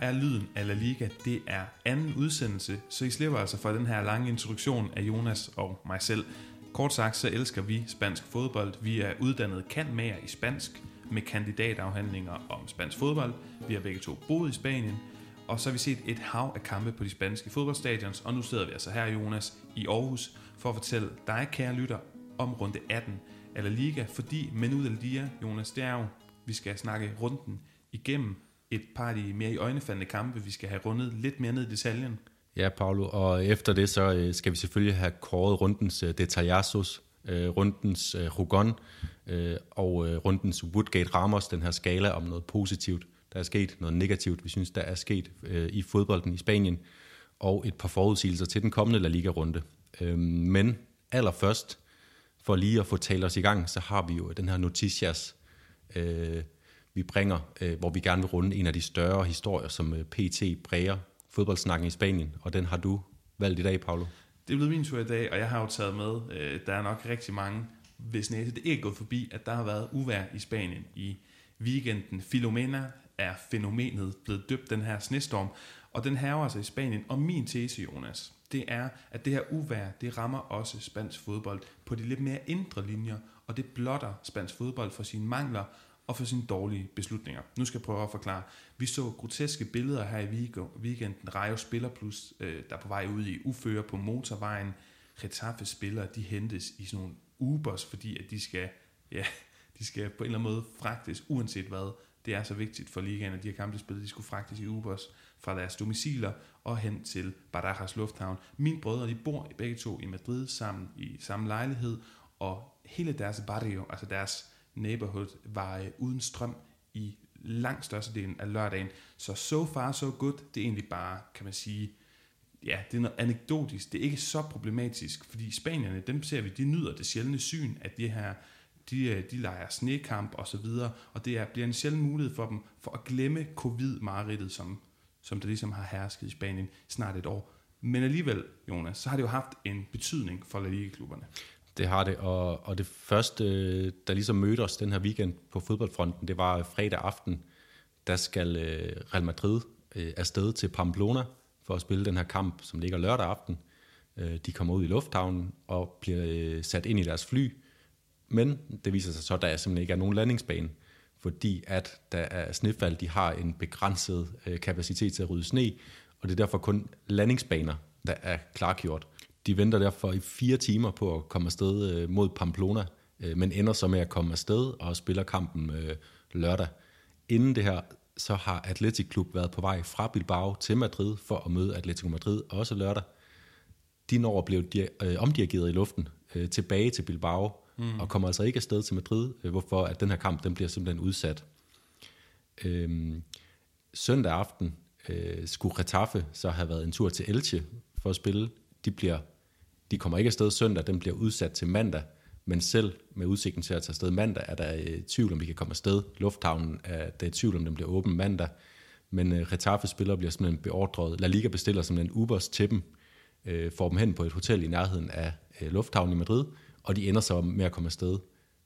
er lyden af La Liga. Det er anden udsendelse, så I slipper altså for den her lange introduktion af Jonas og mig selv. Kort sagt, så elsker vi spansk fodbold. Vi er uddannet kantmager i spansk med kandidatafhandlinger om spansk fodbold. Vi har begge to boet i Spanien, og så har vi set et hav af kampe på de spanske fodboldstadions, og nu sidder vi altså her, Jonas, i Aarhus, for at fortælle dig, kære lytter, om runde 18 af La Liga, fordi Menu Dia, Jonas, det er jo, vi skal snakke runden igennem et par af de mere i øjnefaldende kampe, vi skal have rundet lidt mere ned i detaljen. Ja, Paolo, og efter det så øh, skal vi selvfølgelig have kåret rundens øh, uh, Detallazos, uh, øh, rundens uh, Rugon uh, og uh, rundens Woodgate Ramos, den her skala om noget positivt, der er sket, noget negativt, vi synes, der er sket uh, i fodbolden i Spanien, og et par forudsigelser til den kommende La Liga-runde. Uh, men allerførst, for lige at få talt os i gang, så har vi jo den her Noticias, øh, vi bringer, øh, hvor vi gerne vil runde en af de større historier, som øh, PT præger fodboldsnakken i Spanien, og den har du valgt i dag, Paolo. Det er blevet min tur i dag, og jeg har jo taget med, øh, der er nok rigtig mange, hvis næse det ikke er gået forbi, at der har været uvær i Spanien i weekenden. Filomena er fænomenet blevet døbt den her snestorm, og den haver altså i Spanien. Og min tese, Jonas, det er, at det her uvær, det rammer også spansk fodbold på de lidt mere indre linjer, og det blotter spansk fodbold for sine mangler og for sine dårlige beslutninger. Nu skal jeg prøve at forklare. Vi så groteske billeder her i weekenden. Rayo Spiller Plus, øh, der er på vej ud i uføre på motorvejen. Retaffe spillere, de hentes i sådan nogle Ubers, fordi at de skal, ja, de skal på en eller anden måde fragtes, uanset hvad. Det er så vigtigt for ligaen, at de her kampe spillet, de skulle fragtes i Ubers fra deres domiciler og hen til Barajas Lufthavn. Mine brødre, de bor begge to i Madrid sammen i samme lejlighed, og hele deres barrio, altså deres neighborhood, var øh, uden strøm i langt størstedelen af lørdagen. Så so far so good, det er egentlig bare, kan man sige, ja, det er noget anekdotisk. Det er ikke så problematisk, fordi spanierne, dem ser vi, de nyder det sjældne syn, at de her de, øh, de leger snekamp og så videre, og det er, bliver en sjælden mulighed for dem for at glemme covid-mareridtet, som, som der ligesom har hersket i Spanien snart et år. Men alligevel, Jonas, så har det jo haft en betydning for La Liga-klubberne. Det har det, og, og det første, der ligesom mødte os den her weekend på fodboldfronten, det var fredag aften. Der skal øh, Real Madrid øh, afsted til Pamplona for at spille den her kamp, som ligger lørdag aften. Øh, de kommer ud i lufthavnen og bliver øh, sat ind i deres fly, men det viser sig så, at der simpelthen ikke er nogen landingsbane, fordi at der er snefald, de har en begrænset øh, kapacitet til at rydde sne, og det er derfor kun landingsbaner, der er klargjort. De venter derfor i fire timer på at komme afsted øh, mod Pamplona, øh, men ender så med at komme afsted og spiller kampen øh, lørdag. Inden det her, så har Atletic Klub været på vej fra Bilbao til Madrid for at møde Atletico Madrid også lørdag. De når at blive omdirigeret i luften tilbage til Bilbao, mm. og kommer altså ikke afsted til Madrid, hvorfor at den her kamp den bliver simpelthen udsat. Øhm, søndag aften øh, skulle Retaffe så have været en tur til Elche for at spille. De bliver de kommer ikke afsted søndag, den bliver udsat til mandag, men selv med udsigten til at tage afsted mandag, er der øh, tvivl om, vi kan komme afsted. Lufthavnen er, der er tvivl om, den bliver åben mandag, men øh, Retaffe-spillere bliver simpelthen beordret. La Liga bestiller simpelthen Ubers til dem, øh, får dem hen på et hotel i nærheden af øh, lufthavnen i Madrid, og de ender så med at komme afsted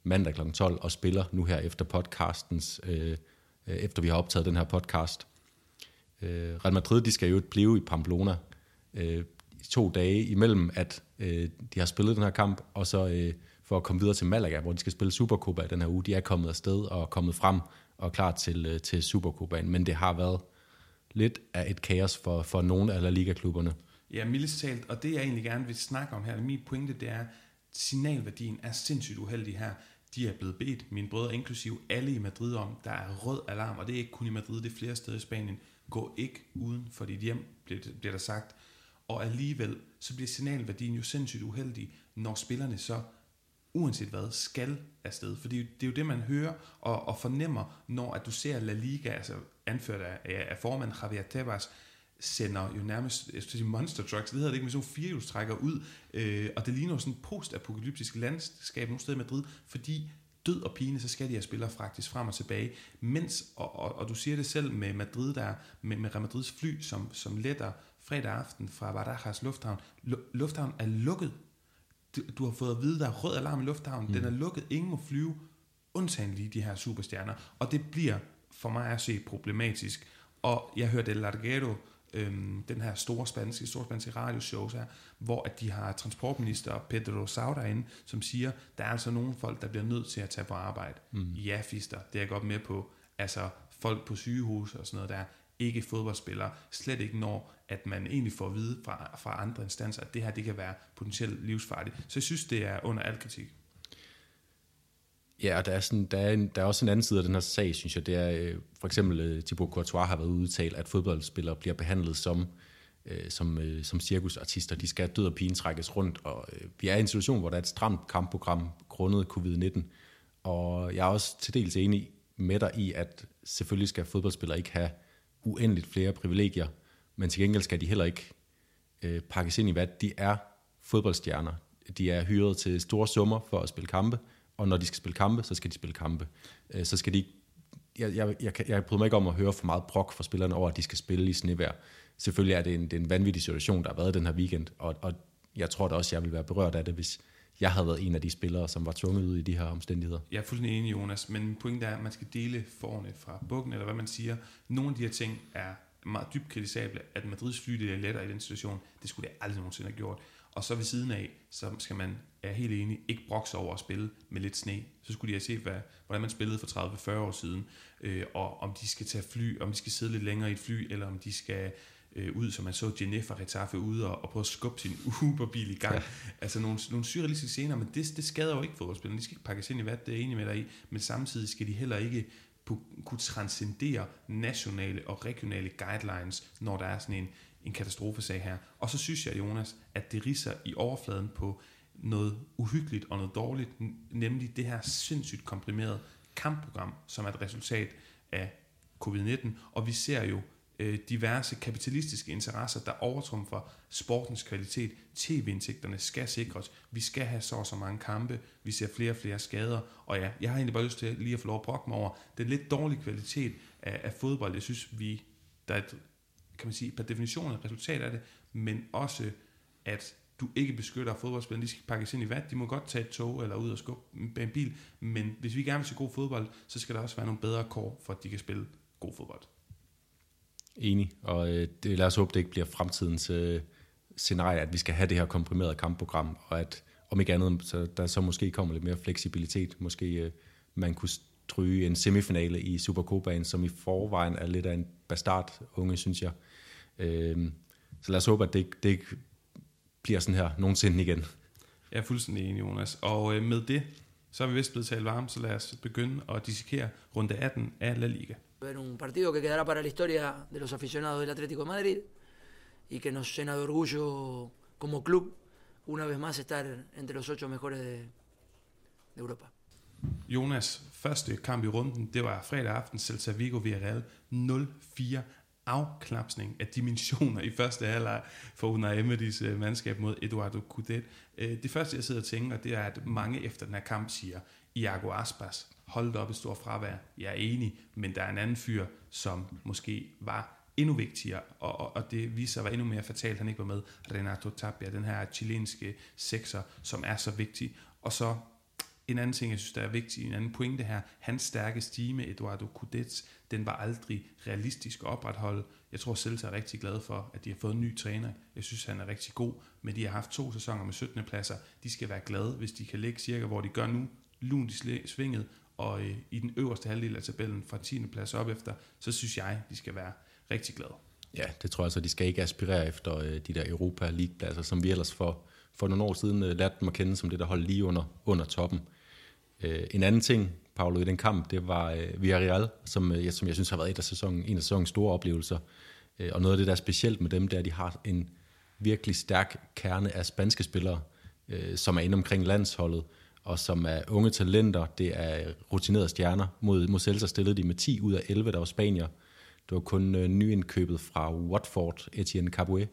mandag kl. 12 og spiller nu her efter podcastens, øh, øh, efter vi har optaget den her podcast. Øh, Real Madrid, de skal jo blive i Pamplona øh, to dage imellem, at øh, de har spillet den her kamp, og så øh, for at komme videre til Malaga, hvor de skal spille Supercopa den her uge. De er kommet afsted og kommet frem og er klar til, øh, til Supercopaen, men det har været lidt af et kaos for, for nogle af La Liga-klubberne. Ja, mildest talt, og det jeg egentlig gerne vil snakke om her, min pointe, det er, signalværdien er sindssygt uheldig her. De er blevet bedt, mine brødre inklusive alle i Madrid om, der er rød alarm, og det er ikke kun i Madrid, det er flere steder i Spanien. Gå ikke uden for dit hjem, bliver, bliver der sagt og alligevel så bliver signalværdien jo sindssygt uheldig, når spillerne så uanset hvad, skal afsted. Fordi det er jo det, man hører og, og fornemmer, når at du ser La Liga, altså anført af, af formand Javier Tebas, sender jo nærmest jeg sige monster trucks, det hedder det ikke, men sådan firehjulstrækker ud, øh, og det ligner jo sådan post-apokalyptisk landskab nogle steder i Madrid, fordi død og pine, så skal de her spillere faktisk frem og tilbage, mens, og, og, og du siger det selv med Madrid der, med, med Real Madrids fly, som, som letter fredag aften fra Barajas Lufthavn. Lufthavn er lukket. Du, du har fået at vide, der er rød alarm i lufthavnen. Mm. Den er lukket. Ingen må flyve, undtagen lige de her superstjerner. Og det bliver for mig at se problematisk. Og jeg hørte El Larguero, øhm, den her store spanske, store spanske radioshows her, hvor at de har transportminister Pedro Sauda inde, som siger, der er altså nogle folk, der bliver nødt til at tage på arbejde. Mm. Ja, fister, det er jeg godt med på. Altså folk på sygehus og sådan noget der, ikke fodboldspillere, slet ikke når, at man egentlig får at vide fra, fra andre instanser, at det her det kan være potentielt livsfarligt. Så jeg synes, det er under al kritik. Ja, og der er, sådan, der, er en, der er også en anden side af den her sag, synes jeg. Det er øh, for eksempel, øh, Thibaut Courtois har været udtalt, at fodboldspillere bliver behandlet som, øh, som, øh, som cirkusartister. De skal død og pine trækkes rundt, og øh, vi er i en situation, hvor der er et stramt kampprogram grundet covid-19. Og jeg er også til dels enig med dig i, at selvfølgelig skal fodboldspillere ikke have uendeligt flere privilegier, men til gengæld skal de heller ikke øh, pakkes ind i hvad de er fodboldstjerner. De er hyret til store summer for at spille kampe, og når de skal spille kampe, så skal de spille kampe. Øh, så skal de jeg, jeg, jeg, jeg bryder mig ikke om at høre for meget brok fra spillerne over, at de skal spille i snevær. Selvfølgelig er det en, det er en vanvittig situation, der har været den her weekend, og, og jeg tror da også, jeg vil være berørt af det, hvis jeg havde været en af de spillere, som var tvunget ud i de her omstændigheder. Jeg er fuldstændig enig, Jonas, men pointen er, at man skal dele forne fra bukken, eller hvad man siger. Nogle af de her ting er meget dybt kritisable, at Madrids fly er lettere i den situation. Det skulle det aldrig nogensinde have gjort. Og så ved siden af, så skal man, er helt enig, ikke brokse over at spille med lidt sne. Så skulle de have set, hvad, hvordan man spillede for 30-40 år siden, øh, og om de skal tage fly, om de skal sidde lidt længere i et fly, eller om de skal øh, ud, som man så Jennifer Retaffe ude og, og prøve at skubbe sin Uberbil i gang. Ja. Altså nogle, nogle surrealistiske scener, men det, det skader jo ikke fodboldspillerne. De skal ikke pakkes ind i hvad det er enig med dig i, men samtidig skal de heller ikke kunne transcendere nationale og regionale guidelines, når der er sådan en, en katastrofesag her. Og så synes jeg, Jonas, at det riser i overfladen på noget uhyggeligt og noget dårligt, nemlig det her sindssygt komprimerede kampprogram, som er et resultat af covid-19. Og vi ser jo øh, diverse kapitalistiske interesser, der overtrumfer sportens kvalitet. TV-indtægterne skal sikres. Vi skal have så og så mange kampe. Vi ser flere og flere skader. Og ja, jeg har egentlig bare lyst til lige at få lov at brokke mig over den lidt dårlige kvalitet af, af fodbold. Jeg synes, vi, der er et, kan man sige, per definition et resultat af det, men også, at du ikke beskytter fodboldspillerne. De skal pakkes ind i vat. De må godt tage et tog eller ud og skubbe en bil. Men hvis vi gerne vil se god fodbold, så skal der også være nogle bedre kår, for at de kan spille god fodbold. Enig, og øh, det, lad os håbe, det ikke bliver fremtidens øh, scenarie, at vi skal have det her komprimerede kampprogram, og at om ikke andet, så der så måske kommer lidt mere fleksibilitet. Måske øh, man kunne stryge en semifinale i Supercopaen, som i forvejen er lidt af en bastard unge, synes jeg. Øh, så lad os håbe, at det, det ikke bliver sådan her nogensinde igen. Jeg er fuldstændig enig, Jonas. Og øh, med det, så er vi vist blevet talt varmt, så lad os begynde at dissekere runde 18 af La Liga. Ver un partido que quedará para la historia de los aficionados del Atlético de Madrid y que nos llena de orgullo como club una vez más estar entre los ocho mejores de, de Europa. Jonas, første kamp i runden, det var fredag aften, Celta Vigo Villarreal 0-4 afklapsning af dimensioner i første halvleg for Unai Emerys øh, mandskab mod Eduardo Cudet. Øh, det første, jeg sidder og tænker, det er, at mange efter den her kamp siger, Iago Aspas, holdt op i stor fravær. Jeg er enig, men der er en anden fyr, som måske var endnu vigtigere, og, og, og det viser sig at være endnu mere fatalt, han ikke var med. Renato Tapia, den her chilenske sekser, som er så vigtig. Og så en anden ting, jeg synes, der er vigtig, en anden pointe her, hans stærke stime, Eduardo Cudets, den var aldrig realistisk at opretholde. Jeg tror selv, er rigtig glad for, at de har fået en ny træner. Jeg synes, han er rigtig god, men de har haft to sæsoner med 17. pladser. De skal være glade, hvis de kan ligge cirka, hvor de gør nu, lunt i svinget, og øh, i den øverste halvdel af tabellen fra 10. plads op efter, så synes jeg, de skal være rigtig glade. Ja, det tror jeg så. De skal ikke aspirere efter øh, de der Europa League-pladser, som vi ellers for, for nogle år siden øh, lærte dem at kende som det, der holdt lige under, under toppen. Øh, en anden ting, Paolo, i den kamp, det var øh, Villarreal, som, øh, som jeg synes har været et af sæsonen, en af sæsonens store oplevelser. Øh, og noget af det, der er specielt med dem, det er, at de har en virkelig stærk kerne af spanske spillere, øh, som er inde omkring landsholdet, og som er unge talenter. Det er rutinerede stjerner. Mod, mod Celta stillede de med 10 ud af 11, der var spanier. Det var kun øh, nyindkøbet fra Watford, Etienne Caboet,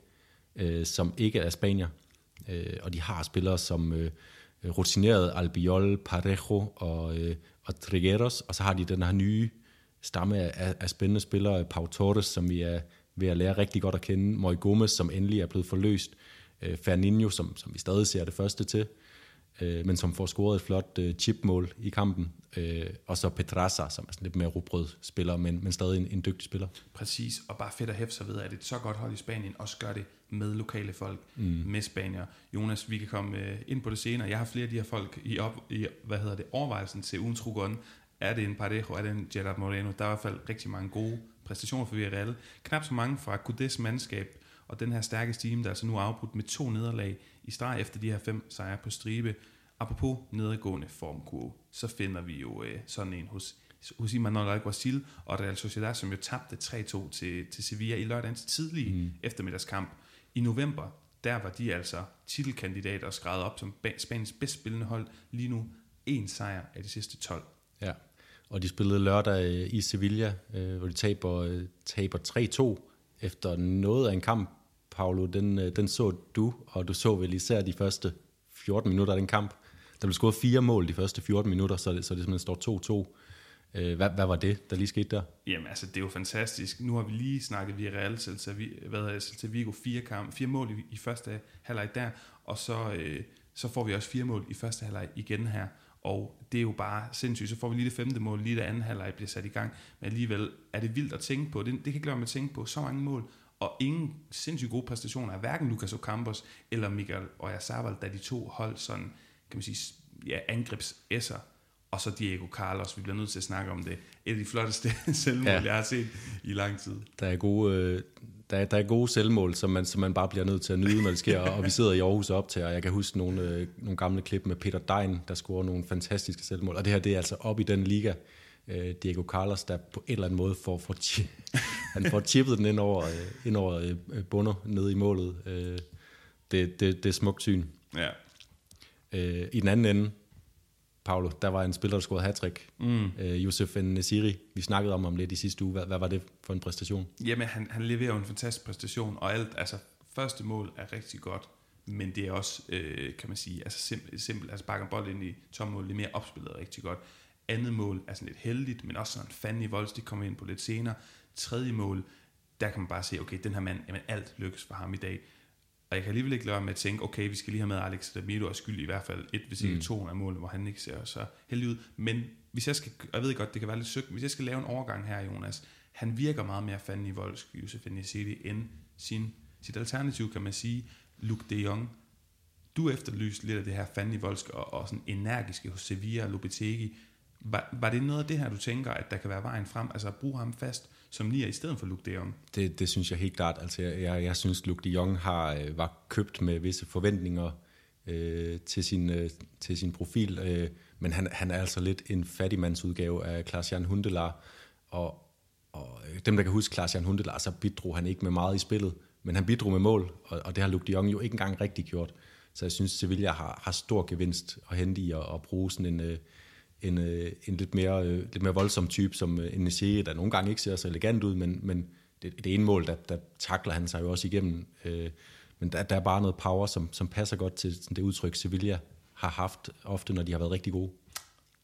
øh, som ikke er spanier. Øh, og de har spillere som øh, rutineret Albiol, Parejo og, øh, og Trigueros, og så har de den her nye stamme af, af spændende spillere, Pau Torres, som vi er ved at lære rigtig godt at kende, Moy Gomez, som endelig er blevet forløst, øh, Ferninho, som, som vi stadig ser det første til, øh, men som får scoret et flot øh, chipmål i kampen. Øh, og så Pedraza, som er sådan lidt mere rubrød spiller, men, men stadig en, en dygtig spiller. Præcis, og bare fedt at hæfte sig ved, at et så godt hold i Spanien også gør det med lokale folk, mm. med spanier. Jonas, vi kan komme øh, ind på det senere. Jeg har flere af de her folk i, op, i hvad hedder det, overvejelsen til ugens Rugon. Er det en Parejo, er det en Gerard Moreno? Der er i hvert fald rigtig mange gode præstationer for Villarreal. Knap så mange fra Kudes mandskab, og den her stærke team, der altså nu er afbrudt med to nederlag i streg efter de her fem sejre på stribe. Apropos nedadgående formkurve, så finder vi jo øh, sådan en hos, hos Imanol Alguacil og Real Sociedad, som jo tabte 3-2 til, til Sevilla i lørdagens tidlige mm. eftermiddagskamp. I november, der var de altså titelkandidater og skrevet op som Spaniens bedst spillende hold. Lige nu en sejr af de sidste 12. Ja, og de spillede lørdag øh, i Sevilla, øh, hvor de taber, øh, taber 3-2 efter noget af en kamp. Paolo, den, øh, den så du, og du så vel især de første 14 minutter af den kamp. Der blev scoret fire mål de første 14 minutter, så det, så det simpelthen står 2-2. Øh, hvad, hvad var det, der lige skete der? Jamen altså, det er jo fantastisk. Nu har vi lige snakket via Real Celta Vigo fire, kamp, fire mål i, i første halvleg der, og så, øh, så får vi også fire mål i første halvleg igen her. Og det er jo bare sindssygt. Så får vi lige det femte mål, lige det anden halvleg bliver sat i gang. Men alligevel er det vildt at tænke på. Det, det kan ikke lade mig at tænke på så mange mål, og ingen sindssygt gode præstationer af hverken Lucas Ocampos eller Miguel Oyarzabal, da de to hold sådan, kan man sige, ja, angrebs og så Diego Carlos, vi bliver nødt til at snakke om det. Et af de flotteste selvmål, ja. jeg har set i lang tid. Der er gode, øh, der er, der er gode selvmål, som man, som man bare bliver nødt til at nyde, når det sker. og vi sidder i Aarhus op til, og jeg kan huske nogle, øh, nogle gamle klip med Peter Dein, der scorer nogle fantastiske selvmål. Og det her, det er altså op i den liga. Øh, Diego Carlos, der på en eller anden måde får, får, han får chippet den ind over, øh, ind over øh, bunder ned i målet. Øh, det, det, det er smukt syn. Ja. Øh, I den anden ende, Paolo, der var en spiller, der scorede hat mm. øh, Josef Nesiri, vi snakkede om ham lidt i sidste uge. Hvad, hvad var det for en præstation? Jamen, han, han leverer jo en fantastisk præstation, og alt, altså, første mål er rigtig godt, men det er også, øh, kan man sige, altså simpelt, simpelt altså bakker bold ind i tommål, det er mere opspillet rigtig godt. Andet mål er sådan lidt heldigt, men også sådan fanden i volds, de kommer ind på lidt senere. Tredje mål, der kan man bare se, okay, den her mand, jamen alt lykkes for ham i dag. Og jeg kan alligevel ikke lade være med at tænke, okay, vi skal lige have med Alex Damiro og skyld i hvert fald et, hvis ikke mm. to af målene, hvor han ikke ser så heldig ud. Men hvis jeg skal, jeg ved godt, det kan være lidt søgt, hvis jeg skal lave en overgang her, Jonas, han virker meget mere fanden i voldsk, Josef Nesiri, end sin, sit alternativ, kan man sige, Luke de Jong. Du efterlyste lidt af det her fanden i voldsk og, og sådan energiske hos Sevilla og Lopetegi. Var, var det noget af det her, du tænker, at der kan være vejen frem? Altså at bruge ham fast som nier i stedet for Luke de Jong? Det, det synes jeg helt klart. Altså, jeg, jeg synes, Luke de Jong har, øh, var købt med visse forventninger øh, til, sin, øh, til sin profil, øh, men han, han er altså lidt en fattigmandsudgave af Klaas-Jan Hundelar, og, og øh, dem, der kan huske Klaas-Jan Hundelar, så bidrog han ikke med meget i spillet, men han bidrog med mål, og, og det har Luke de Jong jo ikke engang rigtig gjort. Så jeg synes, Sevilla har, har stor gevinst at hente i at, at bruge sådan en, øh, en, øh, en lidt, mere, øh, lidt mere voldsom type, som øh, en Nessie, der nogle gange ikke ser så elegant ud, men, men det, det ene mål, der, der takler han sig jo også igennem. Øh, men der, der er bare noget power, som, som passer godt til sådan det udtryk, Sevilla har haft ofte, når de har været rigtig gode.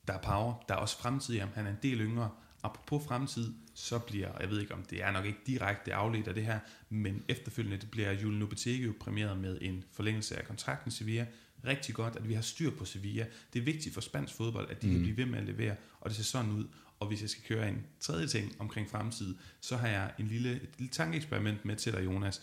Der er power, der er også fremtid, jamen han er en del yngre, apropos fremtid, så bliver, jeg ved ikke om det er nok ikke direkte afledt af det her, men efterfølgende det bliver Julen Lopetegui præmieret med en forlængelse af kontrakten i Sevilla, rigtig godt, at vi har styr på Sevilla. Det er vigtigt for spansk fodbold, at de mm. kan blive ved med at levere, og det ser sådan ud. Og hvis jeg skal køre en tredje ting omkring fremtid, så har jeg en lille, et lille tankeeksperiment med til dig, Jonas.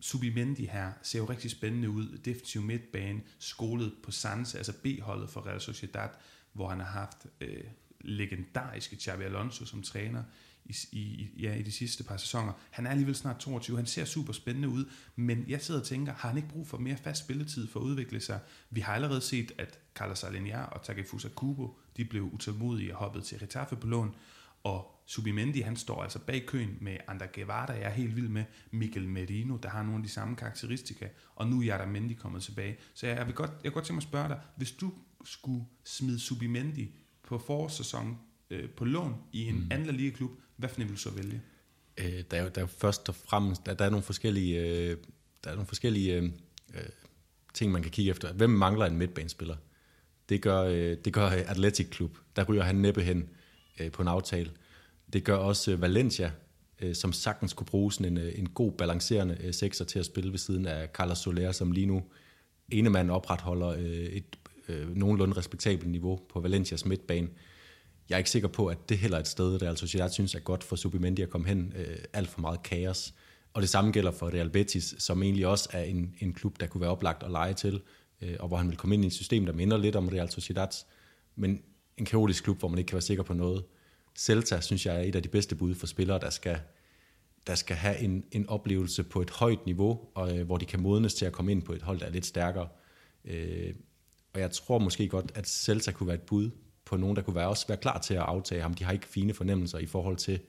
Subimendi her ser jo rigtig spændende ud. Defensiv midtbane, skolet på Sanse, altså B-holdet for Real Sociedad, hvor han har haft øh, legendariske Xavi Alonso som træner i, i, ja, i de sidste par sæsoner. Han er alligevel snart 22, han ser super spændende ud, men jeg sidder og tænker, har han ikke brug for mere fast spilletid for at udvikle sig? Vi har allerede set, at Carlos Aleniar og Takefusa Kubo, de blev utålmodige og hoppede til Retaffe på lån, og Subimendi, han står altså bag køen med Ander Guevara, jeg er helt vild med, Mikel Merino, der har nogle af de samme karakteristika, og nu er der Mendy kommet tilbage. Så jeg, vil godt, jeg vil godt tænke mig at spørge dig, hvis du skulle smide Subimendi på forårssæsonen øh, på lån i en mm. anden ligaklub, hvad for vil du så vælge? Øh, der, er jo, der er først og fremmest, der, der er nogle forskellige, øh, der er nogle forskellige øh, øh, ting, man kan kigge efter. Hvem mangler en midtbanespiller? Det gør, øh, det gør Athletic Klub. Der ryger han næppe hen øh, på en aftale. Det gør også øh, Valencia, øh, som sagtens kunne bruge sådan en, øh, en god balancerende øh, sekser til at spille ved siden af Carlos Soler, som lige nu ene mand opretholder øh, et øh, nogenlunde respektabelt niveau på Valencias midtbane. Jeg er ikke sikker på, at det heller er et sted, der altså jeg synes er godt for Subimendi at komme hen. Øh, alt for meget kaos. Og det samme gælder for Real Betis, som egentlig også er en, en klub, der kunne være oplagt at lege til, øh, og hvor han vil komme ind i et system, der minder lidt om Real Sociedad, men en kaotisk klub, hvor man ikke kan være sikker på noget. Celta synes jeg er et af de bedste bud for spillere, der skal, der skal have en, en oplevelse på et højt niveau, og øh, hvor de kan modnes til at komme ind på et hold, der er lidt stærkere. Øh, og jeg tror måske godt, at Celta kunne være et bud på nogen, der kunne være, også være klar til at aftage ham. De har ikke fine fornemmelser i forhold til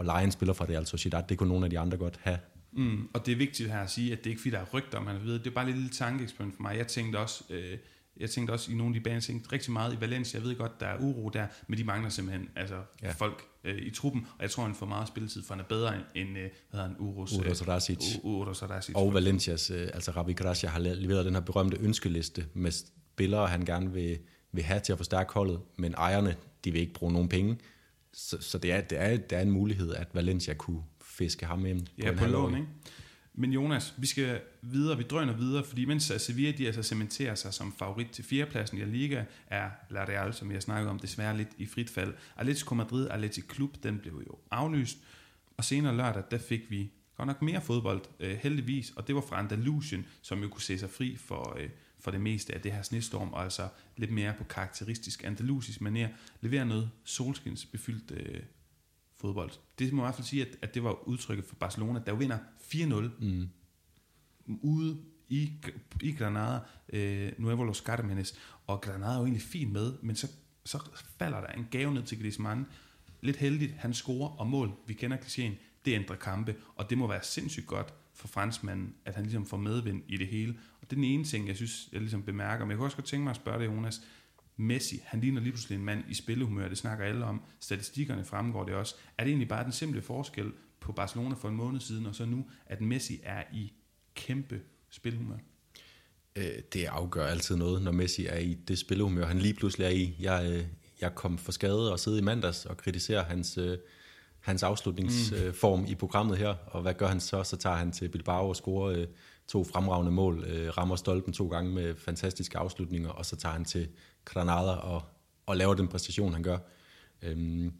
at lege en spiller fra Real Sociedad. Det kunne nogle af de andre godt have. Mm, og det er vigtigt her at sige, at det er ikke fordi, der er rygter, man ved. Det er bare et lille tankeeksperiment for mig. Jeg tænkte også, øh, jeg tænkte også i nogle af de baner, tænkte rigtig meget i Valencia. Jeg ved godt, der er uro der, men de mangler simpelthen altså, ja. folk øh, i truppen. Og jeg tror, han får meget spilletid, for han er bedre end, øh, hvad hedder han, Uros, Uros Rasic. Øh, Uros Rasic. Og Valencias, øh, altså Ravi Gracia har leveret den her berømte ønskeliste med spillere, han gerne vil, vil have til at forstærke holdet, men ejerne, de vil ikke bruge nogen penge. Så, så det, er, det, er, det er en mulighed, at Valencia kunne fiske ham på ja, en på lån, ikke? Men Jonas, vi skal videre, vi drøner videre, fordi mens Sevilla de altså cementerer sig som favorit til fjerdepladsen i La Liga, er La Real, som jeg snakket om, desværre lidt i frit fald. Atletico Madrid, Atletico Klub, den blev jo aflyst, og senere lørdag, der fik vi godt nok mere fodbold, øh, heldigvis, og det var fra Andalusien, som jo kunne se sig fri for, øh, for det meste af det her snestorm, og altså lidt mere på karakteristisk andalusisk manér, levere noget solskinsbefyldt øh, fodbold. Det må jeg i hvert fald sige, at, at det var udtrykket for Barcelona, der jo vinder 4-0 mm. ude i, i Granada, øh, Nuevo Los Carmenes, og Granada er jo egentlig fint med, men så, så falder der en gave ned til Griezmann. Lidt heldigt, han scorer og mål, vi kender klichéen, det ændrer kampe, og det må være sindssygt godt for franskmanden, at han ligesom får medvind i det hele. Og det er den ene ting, jeg synes, jeg ligesom bemærker. Men jeg kunne også godt tænke mig at spørge dig, Jonas, Messi, han ligner lige pludselig en mand i spillehumør, det snakker alle om. Statistikkerne fremgår det også. Er det egentlig bare den simple forskel på Barcelona for en måned siden, og så nu, at Messi er i kæmpe spilhumør? Øh, det afgør altid noget, når Messi er i det spillehumør, han lige pludselig er i. Jeg, øh, jeg kom for skade og sidde i mandags og kritisere hans, øh, hans afslutningsform mm. i programmet her, og hvad gør han så? Så tager han til Bilbao og scorer øh, to fremragende mål, øh, rammer stolpen to gange med fantastiske afslutninger, og så tager han til Granada og, og laver den præstation, han gør. Øhm,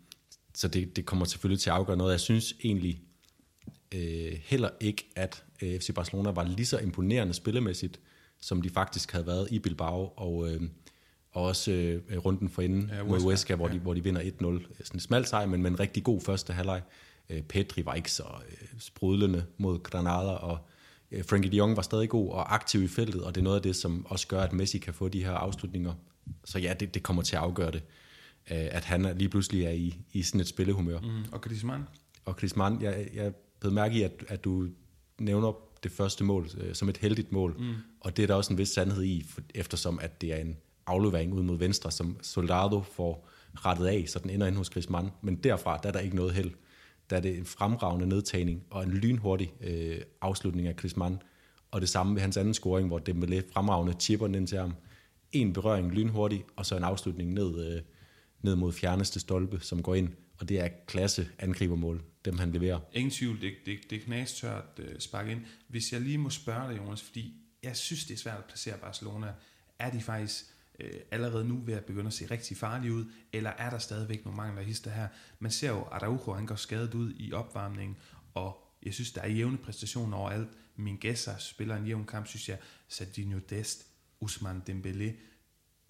så det, det kommer selvfølgelig til at afgøre noget. Jeg synes egentlig øh, heller ikke, at øh, FC Barcelona var lige så imponerende spillemæssigt, som de faktisk havde været i Bilbao, og, øh, og også øh, runden for inden ja, mod Huesca, hvor, ja. de, hvor de vinder 1-0. Sådan en smal sejr, men med en rigtig god første halvleg. Øh, Petri var ikke så øh, sprudlende mod Granada, og øh, Frankie de Jong var stadig god og aktiv i feltet, og det er noget af det, som også gør, at Messi kan få de her afslutninger så ja, det, det kommer til at afgøre det, øh, at han lige pludselig er i, i sådan et spillehumør. Mm. Og Griezmann? Og Griezmann, jeg, jeg blev mærke i, at, at du nævner det første mål øh, som et heldigt mål, mm. og det er der også en vis sandhed i, for, eftersom at det er en aflevering ud mod venstre, som Soldado får rettet af, så den ender ind hos Griezmann. Men derfra, der er der ikke noget held. Der er det en fremragende nedtagning og en lynhurtig øh, afslutning af Griezmann. Og det samme ved hans anden scoring, hvor Dembélé fremragende chipper ind til ham en berøring lynhurtig, og så en afslutning ned, øh, ned mod fjerneste stolpe, som går ind. Og det er klasse angribermål, dem han leverer. Ingen tvivl, det, det, det er knastørt øh, spark ind. Hvis jeg lige må spørge dig, Jonas, fordi jeg synes, det er svært at placere Barcelona. Er de faktisk øh, allerede nu ved at begynde at se rigtig farlige ud, eller er der stadigvæk nogle mangler hister her? Man ser jo, at Araujo han går skadet ud i opvarmningen, og jeg synes, der er jævne præstationer overalt. Min gæster spiller en jævn kamp, synes jeg. Sadinho Dest, Usman Dembélé,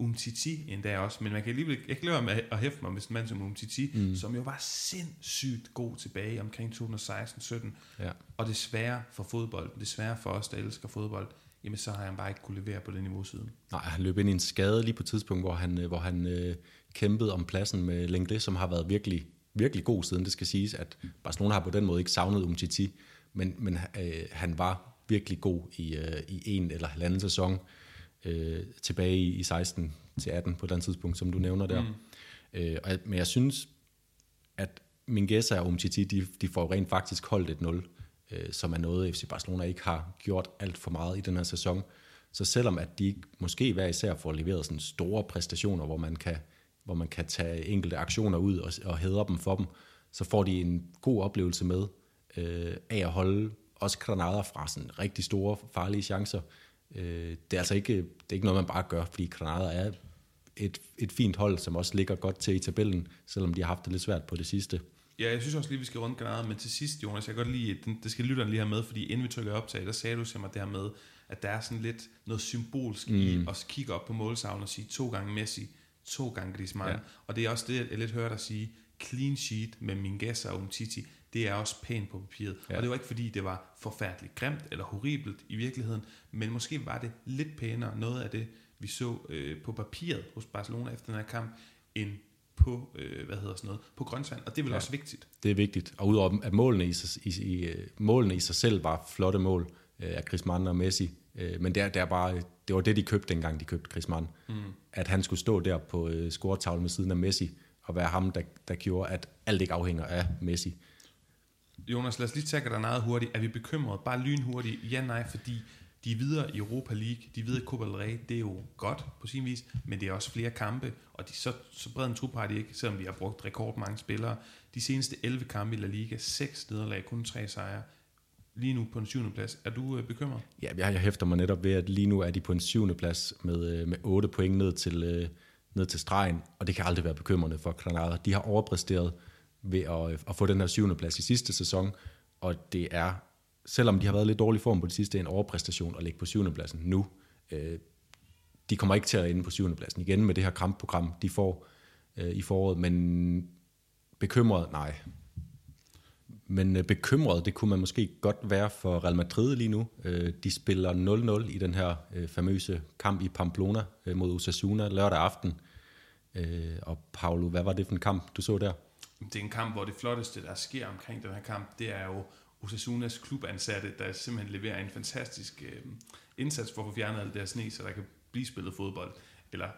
Umtiti endda også, men man kan alligevel ikke lade med at hæfte mig med en mand som Umtiti, mm. som jo var sindssygt god tilbage omkring 2016-17, ja. og desværre for fodbold, desværre for os, der elsker fodbold, jamen så har han bare ikke kunne levere på det niveau siden. Nej, han løb ind i en skade lige på et tidspunkt, hvor han, øh, hvor han øh, kæmpede om pladsen med Lenglet, som har været virkelig, virkelig god siden. Det skal siges, at Barcelona har på den måde ikke savnet Umtiti, men, men øh, han var virkelig god i, øh, i en eller halvanden sæson øh, tilbage i, i 16 til 18 på den tidspunkt, som du nævner der. Mm. Øh, og, men jeg synes, at Mingueza og Umtiti, de, de får rent faktisk holdt et 0, øh, som er noget, FC Barcelona ikke har gjort alt for meget i den her sæson. Så selvom at de måske hver især får leveret sådan store præstationer, hvor man kan, hvor man kan tage enkelte aktioner ud og, og hædre dem for dem, så får de en god oplevelse med øh, af at holde også Granada fra sådan rigtig store farlige chancer, Øh, det er altså ikke, det er ikke noget, man bare gør, fordi Granada er et, et fint hold, som også ligger godt til i tabellen, selvom de har haft det lidt svært på det sidste. Ja, jeg synes også lige, vi skal runde Granada, men til sidst, Jonas, jeg kan godt lide, den, det skal lytteren lige have med, fordi inden vi trykker optag, der sagde du til mig det her med, at der er sådan lidt noget symbolsk mm. i at kigge op på målsavlen og sige to gange Messi, to gange Griezmann. Ja. Og det er også det, jeg lidt hører dig sige, clean sheet med Mingueza og Umtiti, det er også pænt på papiret. Ja. Og det var ikke fordi, det var forfærdeligt grimt eller horribelt i virkeligheden, men måske var det lidt pænere, noget af det, vi så øh, på papiret hos Barcelona efter den her kamp, end på, øh, hvad hedder sådan noget, på grøntsand, og det er vel ja, også vigtigt. Det er vigtigt, og udover at målene i, sig, i, i, øh, målene i sig selv var flotte mål øh, af Griezmann og Messi, øh, men det er, det er bare, det var det, de købte, dengang de købte Griezmann. Mm. At han skulle stå der på øh, scoretavlen med siden af Messi, og være ham, der, der gjorde, at alt ikke afhænger af Messi. Jonas, lad os lige tage dig meget hurtigt. Er vi bekymret? Bare lynhurtigt. Ja, nej, fordi de er videre i Europa League, de er videre i Copa del Rey, det er jo godt på sin vis, men det er også flere kampe, og de, så, så bred en trup har de ikke, selvom vi har brugt rekordmange spillere. De seneste 11 kampe i La Liga, 6 nederlag, kun 3 sejre. Lige nu på en syvende plads. Er du øh, bekymret? Ja, jeg, jeg hæfter mig netop ved, at lige nu er de på en syvende plads med, øh, med 8 point ned til, øh, ned til stregen, og det kan aldrig være bekymrende for Granada. De har overpræsteret ved at, øh, at få den her syvende plads i sidste sæson, og det er selvom de har været lidt dårlig form på det sidste, en overpræstation at ligge på syvende pladsen nu. Øh, de kommer ikke til at ende på syvende pladsen igen med det her kampprogram, de får øh, i foråret, men bekymret, nej. Men øh, bekymret, det kunne man måske godt være for Real Madrid lige nu. Øh, de spiller 0-0 i den her øh, famøse kamp i Pamplona øh, mod Osasuna lørdag aften. Øh, og Paolo, hvad var det for en kamp, du så der? Det er en kamp, hvor det flotteste, der sker omkring den her kamp, det er jo Osasunas klubansatte, der simpelthen leverer en fantastisk øh, indsats for at få fjernet alt det her sne, så der kan blive spillet fodbold. Eller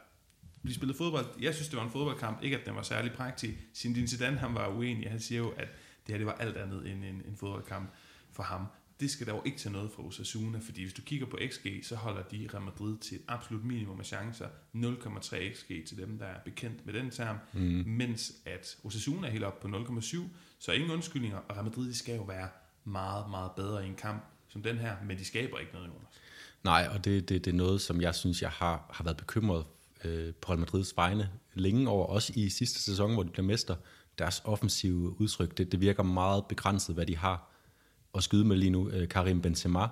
blive spillet fodbold. Jeg synes, det var en fodboldkamp. Ikke, at den var særlig praktisk. Zinedine Zidane, han var uenig. Han siger jo, at det her det var alt andet end en, en fodboldkamp for ham. Det skal dog ikke tage noget fra Osasuna, fordi hvis du kigger på XG, så holder de Real Madrid til et absolut minimum af chancer. 0,3 XG til dem, der er bekendt med den term. Mm. Mens at Osasuna er helt op på 0,7, så ingen undskyldninger, og Real Madrid skal jo være meget, meget bedre i en kamp som den her, men de skaber ikke noget, Jonas. Nej, og det, det, det er noget, som jeg synes, jeg har, har været bekymret øh, på Real Madrids vegne længe over, også i sidste sæson, hvor de blev mester. Deres offensive udtryk, det, det virker meget begrænset, hvad de har at skyde med lige nu. Øh, Karim Benzema,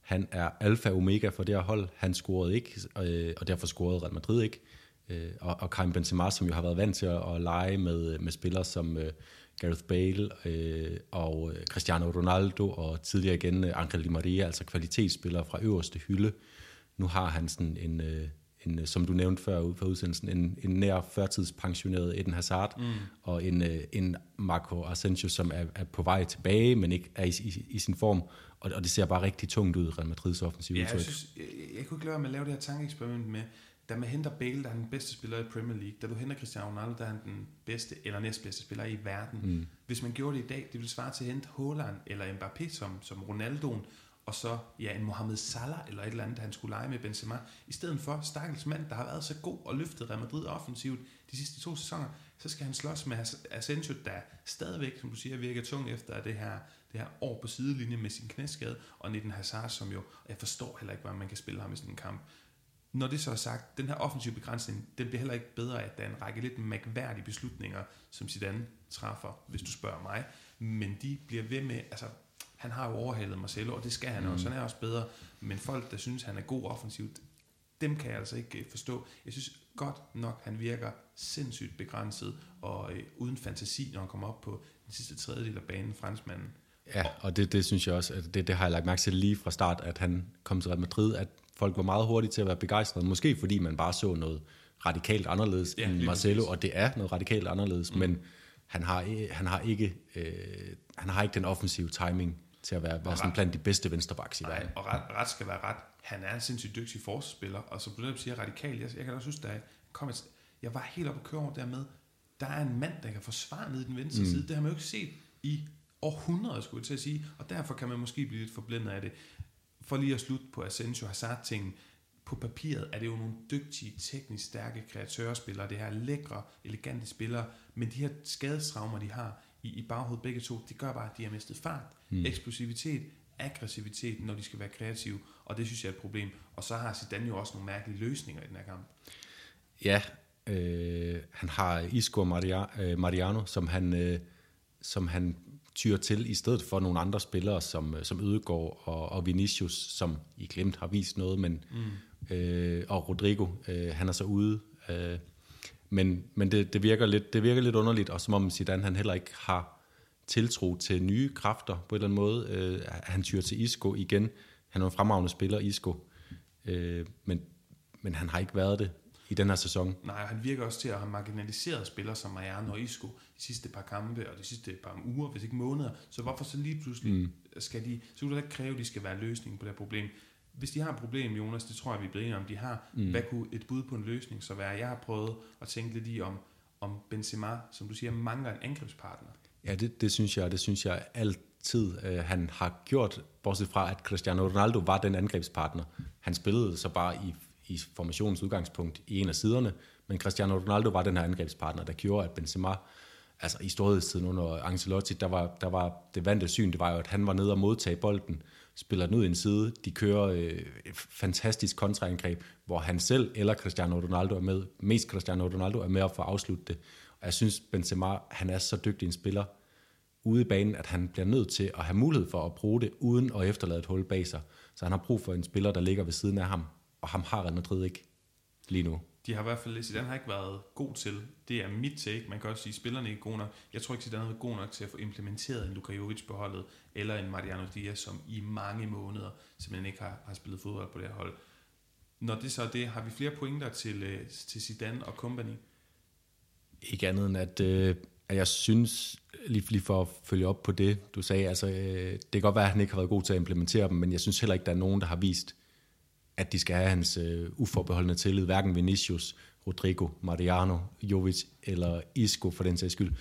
han er alfa og omega for det her hold. Han scorede ikke, øh, og derfor scorede Real Madrid ikke. Øh, og, og Karim Benzema, som jo har været vant til at, at lege med, med spillere som... Øh, Gareth Bale øh, og øh, Cristiano Ronaldo, og tidligere igen øh, Angel Di Maria, altså kvalitetsspillere fra øverste hylde. Nu har han sådan en, øh, en øh, som du nævnte før ud for udsendelsen, en, en nær førtidspensioneret Eden Hazard, mm. og en, øh, en Marco Asensio, som er, er på vej tilbage, men ikke er i, i, i sin form. Og, og det ser bare rigtig tungt ud, Real Madrids offensiv ja, jeg, synes, jeg, jeg kunne ikke lade være med at lave det her tankeeksperiment med, da man henter Bale, der er den bedste spiller i Premier League, da du henter Cristiano Ronaldo, der er han den bedste eller næstbedste spiller i verden. Mm. Hvis man gjorde det i dag, det ville svare til at hente Haaland eller Mbappé som, som Ronaldoen, og så ja, en Mohamed Salah eller et eller andet, han skulle lege med Benzema, i stedet for stakkels mand, der har været så god og løftet Real Madrid offensivt de sidste to sæsoner, så skal han slås med Asensio, der stadigvæk, som du siger, virker tung efter det her, det her år på sidelinjen med sin knæskade, og Nitten Hazard, som jo, jeg forstår heller ikke, hvordan man kan spille ham i sådan en kamp. Når det så er sagt, den her offensive begrænsning, den bliver heller ikke bedre, at der er en række lidt mærkværdige beslutninger, som Zidane træffer, hvis du spørger mig. Men de bliver ved med, altså han har jo overhalet Marcelo, og det skal han mm. også, han er også bedre. Men folk, der synes, han er god offensivt, dem kan jeg altså ikke øh, forstå. Jeg synes godt nok, han virker sindssygt begrænset og øh, uden fantasi, når han kommer op på den sidste tredjedel af banen, franskmanden. Ja, og det, det synes jeg også, at det, det har jeg lagt mærke til lige fra start, at han kom til Real Madrid, at folk var meget hurtige til at være begejstrede. Måske fordi man bare så noget radikalt anderledes ja, end Marcelo, og det er noget radikalt anderledes, mm. men han har, han, har ikke, øh, han har ikke den offensive timing til at være, være sådan blandt de bedste venstrebacks i verden. Og ret, ret skal være ret. Han er en sindssygt dygtig forsvarsspiller, og som du netop siger, radikal. Jeg, jeg kan også huske, da jeg kom et, jeg var helt oppe at køre over dermed, der er en mand, der kan forsvare ned i den venstre mm. side. Det har man jo ikke set i århundreder, skulle jeg til at sige, og derfor kan man måske blive lidt forblændet af det for lige at slutte på Asensio hazard ting på papiret er det jo nogle dygtige, teknisk stærke kreatørspillere, det her lækre, elegante spillere, men de her skadestraumer, de har i, i baghovedet begge to, det gør bare, at de har mistet fart, mm. eksplosivitet, aggressivitet, når de skal være kreative, og det synes jeg er et problem. Og så har Zidane jo også nogle mærkelige løsninger i den her kamp. Ja, øh, han har Isco Maria, øh, Mariano, som han, øh, som han tyrer til, i stedet for nogle andre spillere, som, som Ødegaard og, og Vinicius, som I glemt har vist noget, men, mm. øh, og Rodrigo, øh, han er så ude. Øh, men men det, det, virker lidt, det virker lidt underligt, og som om Zidane han heller ikke har tiltro til nye kræfter på en eller anden måde. Øh, han tyrer til Isco igen. Han er en fremragende spiller, Isco. Øh, men, men han har ikke været det i den her sæson. Nej, han virker også til at have marginaliseret spillere som Mariano og Isco de sidste par kampe og de sidste par uger, hvis ikke måneder. Så hvorfor så lige pludselig mm. skal de, så kan du ikke kræve, at de skal være løsningen på det her problem. Hvis de har et problem, Jonas, det tror jeg, vi bliver enige om, de har. Mm. Hvad kunne et bud på en løsning så være? Jeg har prøvet at tænke lidt i om, om Benzema, som du siger, mangler en angrebspartner. Ja, det, det synes jeg, det synes jeg altid, øh, han har gjort, bortset fra, at Cristiano Ronaldo var den angrebspartner. Han spillede så bare i, i formationens udgangspunkt i en af siderne, men Cristiano Ronaldo var den her angrebspartner, der gjorde, at Benzema, altså i storhedstiden under Ancelotti, der var, der var det vante syn, det var jo, at han var nede og modtage bolden, spiller den ud i en side, de kører øh, et fantastisk kontraangreb, hvor han selv eller Cristiano Ronaldo er med, mest Cristiano Ronaldo er med at få det. Og jeg synes, Benzema, han er så dygtig en spiller ude i banen, at han bliver nødt til at have mulighed for at bruge det, uden at efterlade et hul bag sig. Så han har brug for en spiller, der ligger ved siden af ham, og ham har Real Madrid ikke lige nu. De har i hvert fald, Zidane har ikke været god til. Det er mit take. Man kan også sige, at spillerne er ikke gode nok. Jeg tror ikke, Zidane er god nok til at få implementeret en Luka Jovic på holdet, eller en Mariano Diaz, som i mange måneder simpelthen ikke har, har spillet fodbold på det her hold. Når det så er det, har vi flere pointer til, øh, til Zidane og company? Ikke andet end, at, øh, at jeg synes, lige, lige for at følge op på det, du sagde, altså, øh, det kan godt være, at han ikke har været god til at implementere dem, men jeg synes heller ikke, der er nogen, der har vist, at de skal have hans øh, uforbeholdende tillid, hverken Vinicius, Rodrigo, Mariano, Jovic eller Isco for den sags skyld.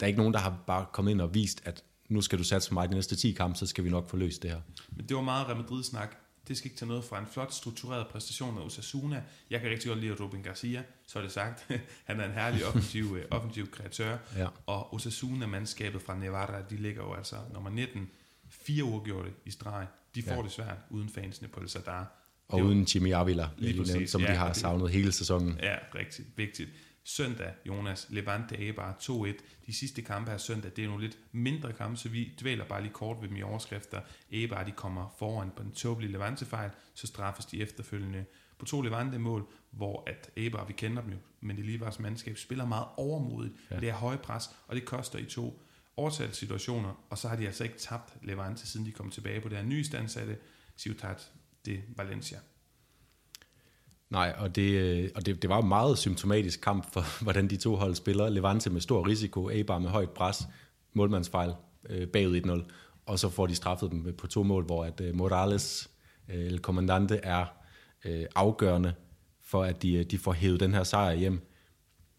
Der er ikke nogen, der har bare kommet ind og vist, at nu skal du satse mig de næste 10 kampe, så skal vi nok få løst det her. Men det var meget Real Madrid-snak. Det skal ikke tage noget fra en flot struktureret præstation af Osasuna. Jeg kan rigtig godt lide Ruben Garcia, så er det sagt. Han er en herlig offensiv, øh, offensiv kreatør. Ja. Og Osasuna-mandskabet fra Nevada, de ligger jo altså nummer 19, fire uger gjorde det i streg. De får ja. det svært uden fansene på El Sadar. Og uden Jimmy Avila, lige som ja, de har savnet hele sæsonen. Ja, rigtig vigtigt. Søndag, Jonas, Levante Eibar 2-1. De sidste kampe her søndag, det er nogle lidt mindre kampe, så vi dvæler bare lige kort ved dem i overskrifter. Eibar, de kommer foran på den tåbelige Levante-fejl, så straffes de efterfølgende på to Levante-mål, hvor at Eibar, vi kender dem jo, men det lige var mandskab, spiller meget overmodigt, ja. det er høj pres, og det koster i to overtalssituationer, og så har de altså ikke tabt Levante, siden de kom tilbage på det her nye standsatte Ciutat de Valencia. Nej, og, det, øh, og det, det var en meget symptomatisk kamp for, hvordan de to hold spiller. Levante med stor risiko, Eibar med højt pres, målmandsfejl øh, bagud 1-0, og så får de straffet dem på to mål, hvor at øh, Morales, øh, el kommandante, er øh, afgørende for, at de, øh, de får hævet den her sejr hjem.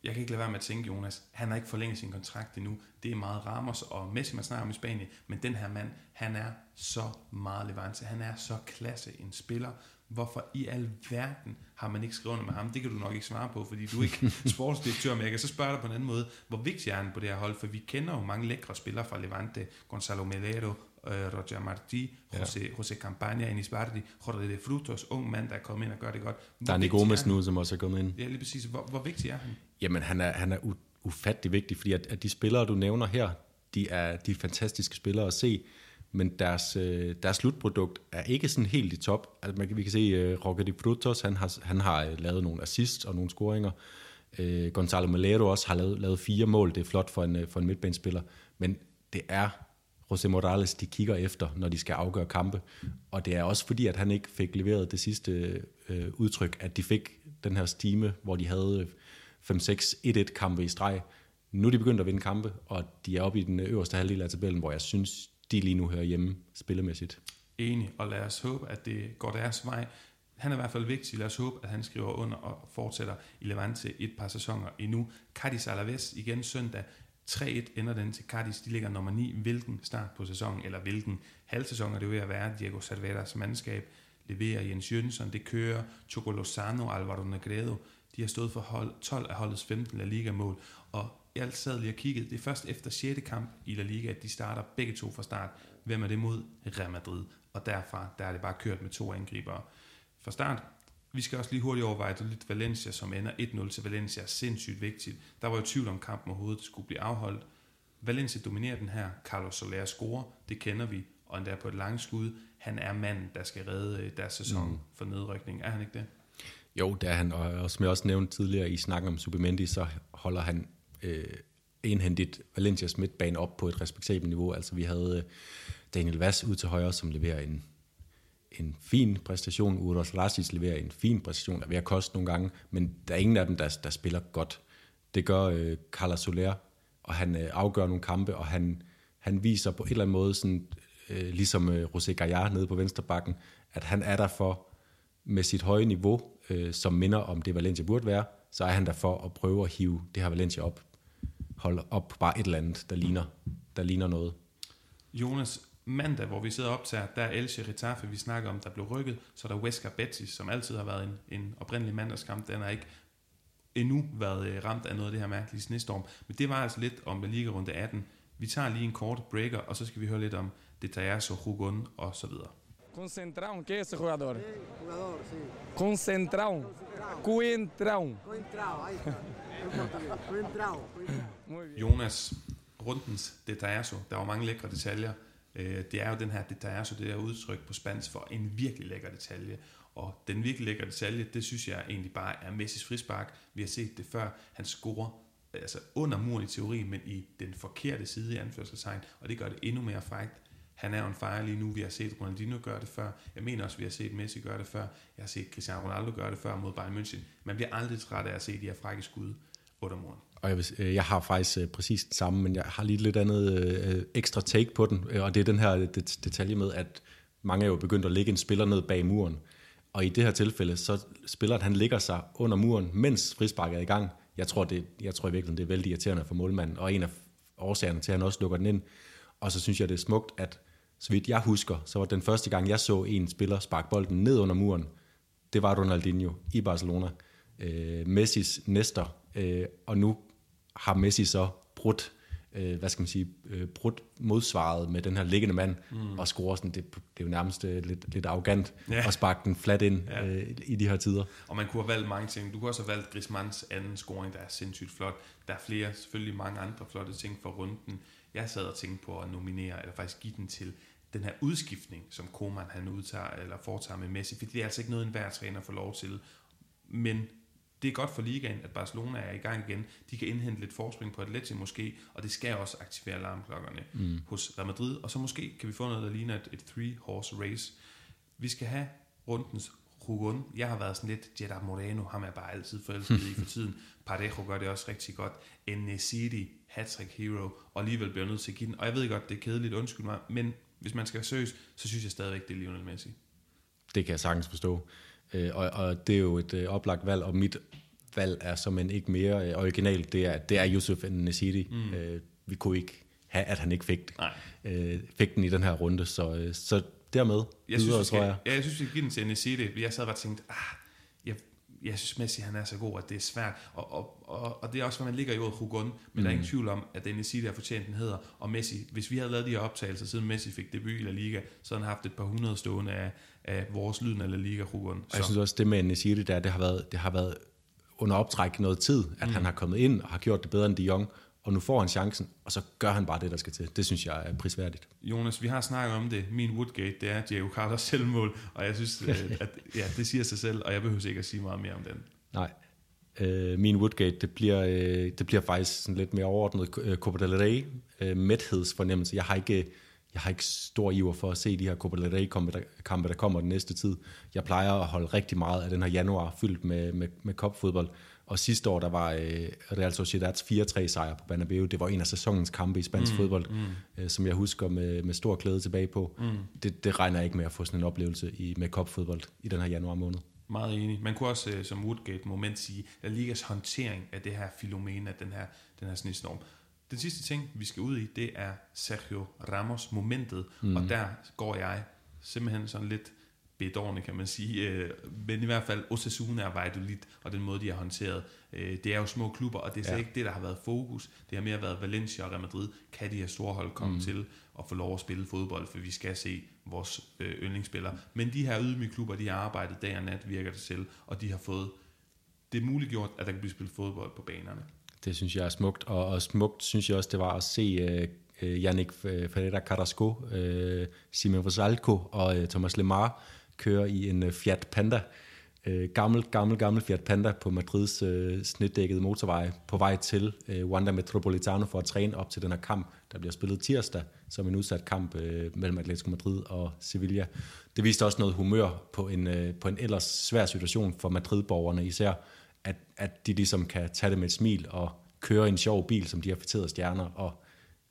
Jeg kan ikke lade være med at tænke, Jonas, han har ikke forlænget sin kontrakt endnu. Det er meget Ramos og Messi, man snakker om i Spanien, men den her mand, han er så meget Levante. Han er så klasse en spiller. Hvorfor i al verden har man ikke skrevet med ham? Det kan du nok ikke svare på, fordi du er ikke sportsdirektør, men jeg kan så spørge dig på en anden måde. Hvor vigtig er han på det her hold? For vi kender jo mange lækre spillere fra Levante. Gonzalo Melero, øh, Roger Martí, José, ja. José Campagna, Enis Bardi, Jorge de Frutos, ung mand, der er kommet ind og gør det godt. Hvor Dani Gomes nu, som også er kommet ind. Ja, lige præcis. Hvor, hvor vigtig er han? Jamen, han er, han er ufattelig vigtig, fordi at, at de spillere, du nævner her, de er, de er fantastiske spillere at se men deres, øh, deres slutprodukt er ikke sådan helt i top. Altså, man, vi kan se, uh, Roque de Frutos, han har, han har øh, lavet nogle assists og nogle scoringer. Øh, Gonzalo Malero også har lavet, lavet fire mål. Det er flot for en, øh, for en midtbanespiller. Men det er José Morales, de kigger efter, når de skal afgøre kampe. Og det er også fordi, at han ikke fik leveret det sidste øh, udtryk, at de fik den her stime, hvor de havde øh, 5-6-1-1 kampe i streg. Nu er de begyndt at vinde kampe, og de er oppe i den øverste halvdel af tabellen, hvor jeg synes, de lige nu hører hjemme spillemæssigt. Enig, og lad os håbe, at det går deres vej. Han er i hvert fald vigtig. Lad os håbe, at han skriver under og fortsætter i Levante et par sæsoner endnu. Cadiz Alaves igen søndag. 3-1 ender den til Cadiz. De ligger nummer 9. Hvilken start på sæsonen, eller hvilken halvsæson er det ved at være? Diego Cerveras mandskab leverer Jens Jønsson. Det kører Choco Lozano Alvaro Negredo. De har stået for hold, 12 af holdets 15 La Liga-mål. Og jeg sad lige og kiggede, det er først efter 6. kamp i La Liga, at de starter begge to fra start. Hvem er det mod? Real Madrid. og derfra der er det bare kørt med to angribere fra start. Vi skal også lige hurtigt overveje, lidt Valencia, som ender 1-0 til Valencia, er sindssygt vigtigt. Der var jo tvivl om kampen overhovedet skulle blive afholdt. Valencia dominerer den her. Carlos Soler scorer, det kender vi, og endda på et langt skud. Han er manden, der skal redde øh, deres sæson mm. for nedrykning. Er han ikke det? Jo, det er han, og som jeg også nævnte tidligere i snakken om Subimendi, så holder han øh, enhændigt Valencias midtbane op på et respektabelt niveau. Altså vi havde øh, Daniel Vass ud til højre, som leverer en, en fin præstation. Uros Rasic leverer en fin præstation, er ved at koste nogle gange, men der er ingen af dem, der, der spiller godt. Det gør øh, Carla Soler, og han øh, afgør nogle kampe, og han, han viser på en eller anden måde, sådan, øh, ligesom øh, José Gaillard nede på venstre bakken, at han er der for med sit høje niveau, øh, som minder om det Valencia burde være, så er han der for at prøve at hive det her Valencia op. Holde op på bare et eller andet, der ligner, der ligner noget. Jonas, mandag, hvor vi sidder op til, der er Elche Retafe, vi snakker om, der blev rykket, så er der Wesker Betis, som altid har været en, en oprindelig mandagskamp, den har ikke endnu været øh, ramt af noget af det her mærkelige snestorm, men det var altså lidt om Liga runde 18. Vi tager lige en kort breaker, og så skal vi høre lidt om Detallazo, Hugon og så videre. Concentrão, que é esse jogador? Sí, jugador, sí. Concentrão. Coentrão. Coentrao, ahí está. En portugués. Coentrao. coentrao. Muy bien. Jonas, rundens Detallazo, der var mange lækre detaljer. Øh, Det er jo den her Detallazo, det der udtryk på spansk for en virkelig lækker detalje. Og den virkelig lækre detalje, det synes jeg egentlig bare er Messis frispark. Vi har set det før. Han scorer altså under muren i teori, men i den forkerte side i anførselstegn, og det gør det endnu mere frækt. Han er on fire lige nu. Vi har set Ronaldinho gøre det før. Jeg mener også, vi har set Messi gøre det før. Jeg har set Cristiano Ronaldo gøre det før mod Bayern München. Man bliver aldrig træt af at se de her frække skud under muren. Og jeg, vil, øh, jeg har faktisk øh, præcis den samme, men jeg har lige lidt andet øh, ekstra take på den, øh, og det er den her det, detalje med, at mange er jo begyndt at lægge en spiller ned bag muren. Og i det her tilfælde, så spilleren han ligger sig under muren, mens frisparket er i gang. Jeg tror, det, jeg tror i virkeligheden, det er vældig irriterende for målmanden, og en af årsagerne til, at han også lukker den ind. Og så synes jeg, det er smukt, at så vidt jeg husker, så var den første gang, jeg så en spiller sparke bolden ned under muren, det var Ronaldinho i Barcelona. Øh, Messis næster, øh, og nu har Messi så brudt, øh, hvad skal man sige, øh, brudt modsvaret med den her liggende mand, mm. og scorer sådan, det, det er jo nærmest øh, lidt, lidt arrogant Ja. at sparke den flat ind ja. øh, i de her tider. Og man kunne have valgt mange ting. Du kunne også have valgt Griezmanns anden scoring, der er sindssygt flot. Der er flere, selvfølgelig mange andre flotte ting for runden. Jeg sad og tænkte på at nominere, eller faktisk give den til den her udskiftning, som Koeman han udtager, eller foretager med Messi, fordi det er altså ikke noget, enhver træner får lov til. Men det er godt for ligaen, at Barcelona er i gang igen. De kan indhente lidt forspring på Atleti måske, og det skal også aktivere alarmklokkerne mm. hos Real Madrid. Og så måske kan vi få noget, der ligner et, et three-horse race. Vi skal have rundens Rugun. Jeg har været sådan lidt Jeddah Moreno, ham er bare altid forelsket i for tiden. Parejo gør det også rigtig godt. Enesiri, hat hero, og alligevel bliver nødt til at give den. Og jeg ved godt, det er kedeligt, undskyld mig, men hvis man skal seriøs, så synes jeg stadigvæk, det er Lionel Messi. Det kan jeg sagtens forstå. Øh, og, og det er jo et øh, oplagt valg, og mit valg er som en ikke mere øh, originalt. Det er, det er Yusuf Nesiri. Mm. Øh, vi kunne ikke have, at han ikke fik, Nej. øh, fik den i den her runde, så, øh, så dermed Jeg synes, videre, vi skal, tror jeg. Ja, jeg synes, vi skal give den til Enesiri. Jeg sad bare og tænkte, ah, jeg, synes Messi, han er så god, at det er svært. Og, og, og, og det er også, hvad man ligger i ordet Hugon, men mm. der er ingen tvivl om, at Enesiri har fortjent den hedder. Og Messi, hvis vi havde lavet de her optagelser, siden Messi fik debut i La Liga, så havde han haft et par hundrede stående af, af vores lyden af La Liga Hugon. Og jeg synes også, det med Nesiri der, det har været, det har været under optræk noget tid, at mm. han har kommet ind og har gjort det bedre end de Jong, og nu får han chancen, og så gør han bare det, der skal til. Det synes jeg er prisværdigt. Jonas, vi har snakket om det. Min Woodgate, det er Diego Carlos selvmål, og jeg synes, at ja, det siger sig selv, og jeg behøver ikke at sige meget mere om den. Nej. Øh, min Woodgate, det bliver, øh, det bliver faktisk sådan lidt mere overordnet øh, Copa del Rey, øh, mæthedsfornemmelse. Jeg har ikke jeg har ikke stor iver for at se de her Copa del Rey kampe, der kommer den næste tid. Jeg plejer at holde rigtig meget af den her januar fyldt med, med, med kopfodbold. Og sidste år, der var øh, Real Sociedad's 4-3 sejr på Banabeu. Det var en af sæsonens kampe i spansk mm, fodbold, mm. Øh, som jeg husker med, med stor glæde tilbage på. Mm. Det, det regner jeg ikke med at få sådan en oplevelse i, med kopfodbold i den her januar måned. Meget enig. Man kunne også øh, som Woodgate-moment sige, at Ligas håndtering af det her fænomen, af den her, den her snestorm. Den sidste ting, vi skal ud i, det er Sergio Ramos-momentet, mm. og der går jeg simpelthen sådan lidt bedårende, kan man sige. Øh, men i hvert fald Osasuna og Valladolid, og den måde, de har håndteret. Øh, det er jo små klubber, og det er slet Ja. ikke det, der har været fokus. Det har mere været Valencia og Real Madrid. Kan de her store hold komme mm. til at få lov at spille fodbold, for vi skal se vores øh, yndlingsspillere. Men de her ydmyge klubber, de har arbejdet dag og nat, virker det selv, og de har fået det er muliggjort, at der kan blive spillet fodbold på banerne. Det synes jeg er smukt, og, og smukt synes jeg også, det var at se uh, uh, Yannick Ferreira Carrasco, uh, Simon Rosalco og Thomas Lemar kører i en øh, Fiat Panda. Uh, gammel, gammel, gammel Fiat Panda på Madrids øh, snitdækkede motorvej på vej til øh, Wanda Metropolitano for at træne op til den her kamp, der bliver spillet tirsdag, som en udsat kamp øh, mellem Atletico Madrid og Sevilla. Det viste også noget humør på en, øh, på en ellers svær situation for Madrid-borgerne især, at, at de ligesom kan tage det med et smil og køre en sjov bil, som de har fætterede stjerner, og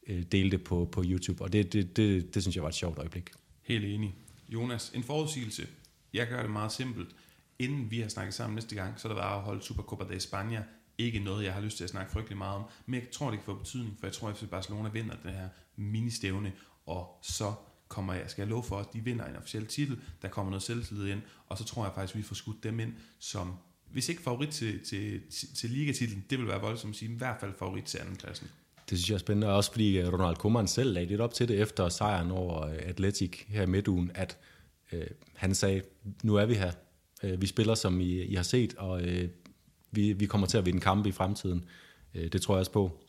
øh, dele det på, på YouTube. Og det, det, det, det synes jeg var et sjovt øjeblik. Helt enig. Jonas, en forudsigelse. Jeg gør det meget simpelt. Inden vi har snakket sammen næste gang, så er der været afholdt Supercopa de España. Ikke noget, jeg har lyst til at snakke frygtelig meget om, men jeg tror, det kan få betydning, for jeg tror, at FC Barcelona vinder den her ministævne, og så kommer jeg, skal jeg love for, at de vinder en officiel titel, der kommer noget selvtillid ind, og så tror jeg faktisk, at vi får skudt dem ind som, hvis ikke favorit til, til, til, til ligatitlen, det vil være voldsomt at sige, i hvert fald favorit til andenpladsen. Det synes jeg er spændende, også fordi øh, Ronald Koeman selv lagde lidt op til det efter sejren over øh, Atletic her i midtugen, at øh, han sagde, nu er vi her. Øh, vi spiller, som I, I har set, og øh, vi, vi kommer til at vinde kampe i fremtiden. Øh, det tror jeg også på.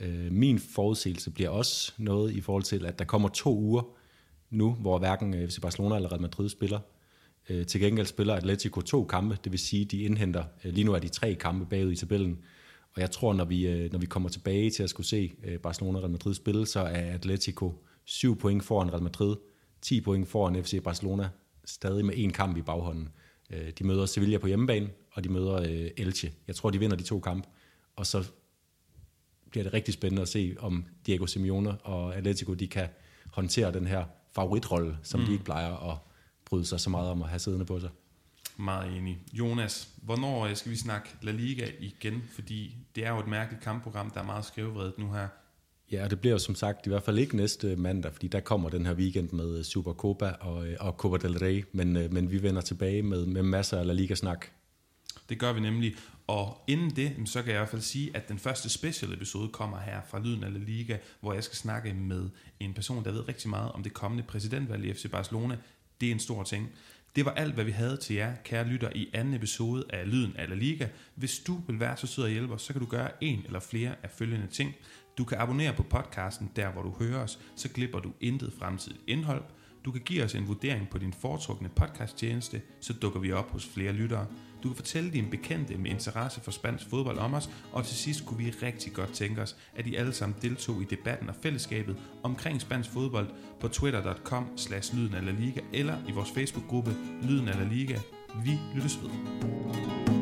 Øh, min forudsigelse bliver også noget i forhold til, at der kommer to uger nu, hvor hverken øh, FC Barcelona eller Real Madrid spiller. Øh, til gengæld spiller Atletico to kampe, det vil sige, de indhenter, øh, lige nu er de tre kampe bagud i tabellen, og jeg tror, når vi, øh, når vi kommer tilbage til at skulle se øh, Barcelona og Real Madrid spille, så er Atletico 7 point foran Real Madrid, 10 point foran FC Barcelona, stadig med en kamp i baghånden. Øh, De møder Sevilla på hjemmebane, og de møder Elche. Jeg tror, de vinder de to kampe, og så bliver det rigtig spændende at se, om Diego Simeone og Atletico de kan håndtere den her favoritrolle, som mm. de ikke plejer at bryde sig så meget om at have siddende på sig. Meget enig. Jonas, hvornår øh, skal vi snakke La Liga igen? Fordi det er jo et mærkeligt kampprogram, der er meget skævvredet nu her. Ja, og det bliver jo som sagt i hvert fald ikke næste mandag, fordi der kommer den her weekend med Supercopa og, øh, og Copa del Rey, men, øh, men vi vender tilbage med, med masser af La Liga-snak. Det gør vi nemlig. Og inden det, så kan jeg i hvert fald sige, at den første special episode kommer her fra Lyden af La Liga, hvor jeg skal snakke med en person, der ved rigtig meget om det kommende præsidentvalg i FC Barcelona. Det er en stor ting. Det var alt, hvad vi havde til jer, kære lytter, i anden episode af Lyden af La Liga. Hvis du vil være så sød og hjælpe os, så kan du gøre en eller flere af følgende ting. Du kan abonnere på podcasten der, hvor du hører os, så glipper du intet fremtidigt indhold. Du kan give os en vurdering på din foretrukne podcasttjeneste, så dukker vi op hos flere lyttere. Du kan fortælle dine bekendte med interesse for spansk fodbold om os, og til sidst kunne vi rigtig godt tænke os, at I alle sammen deltog i debatten og fællesskabet omkring spansk fodbold på twitter.com slash lyden eller i vores Facebook-gruppe Lyden eller La Liga. Vi lyttes ved.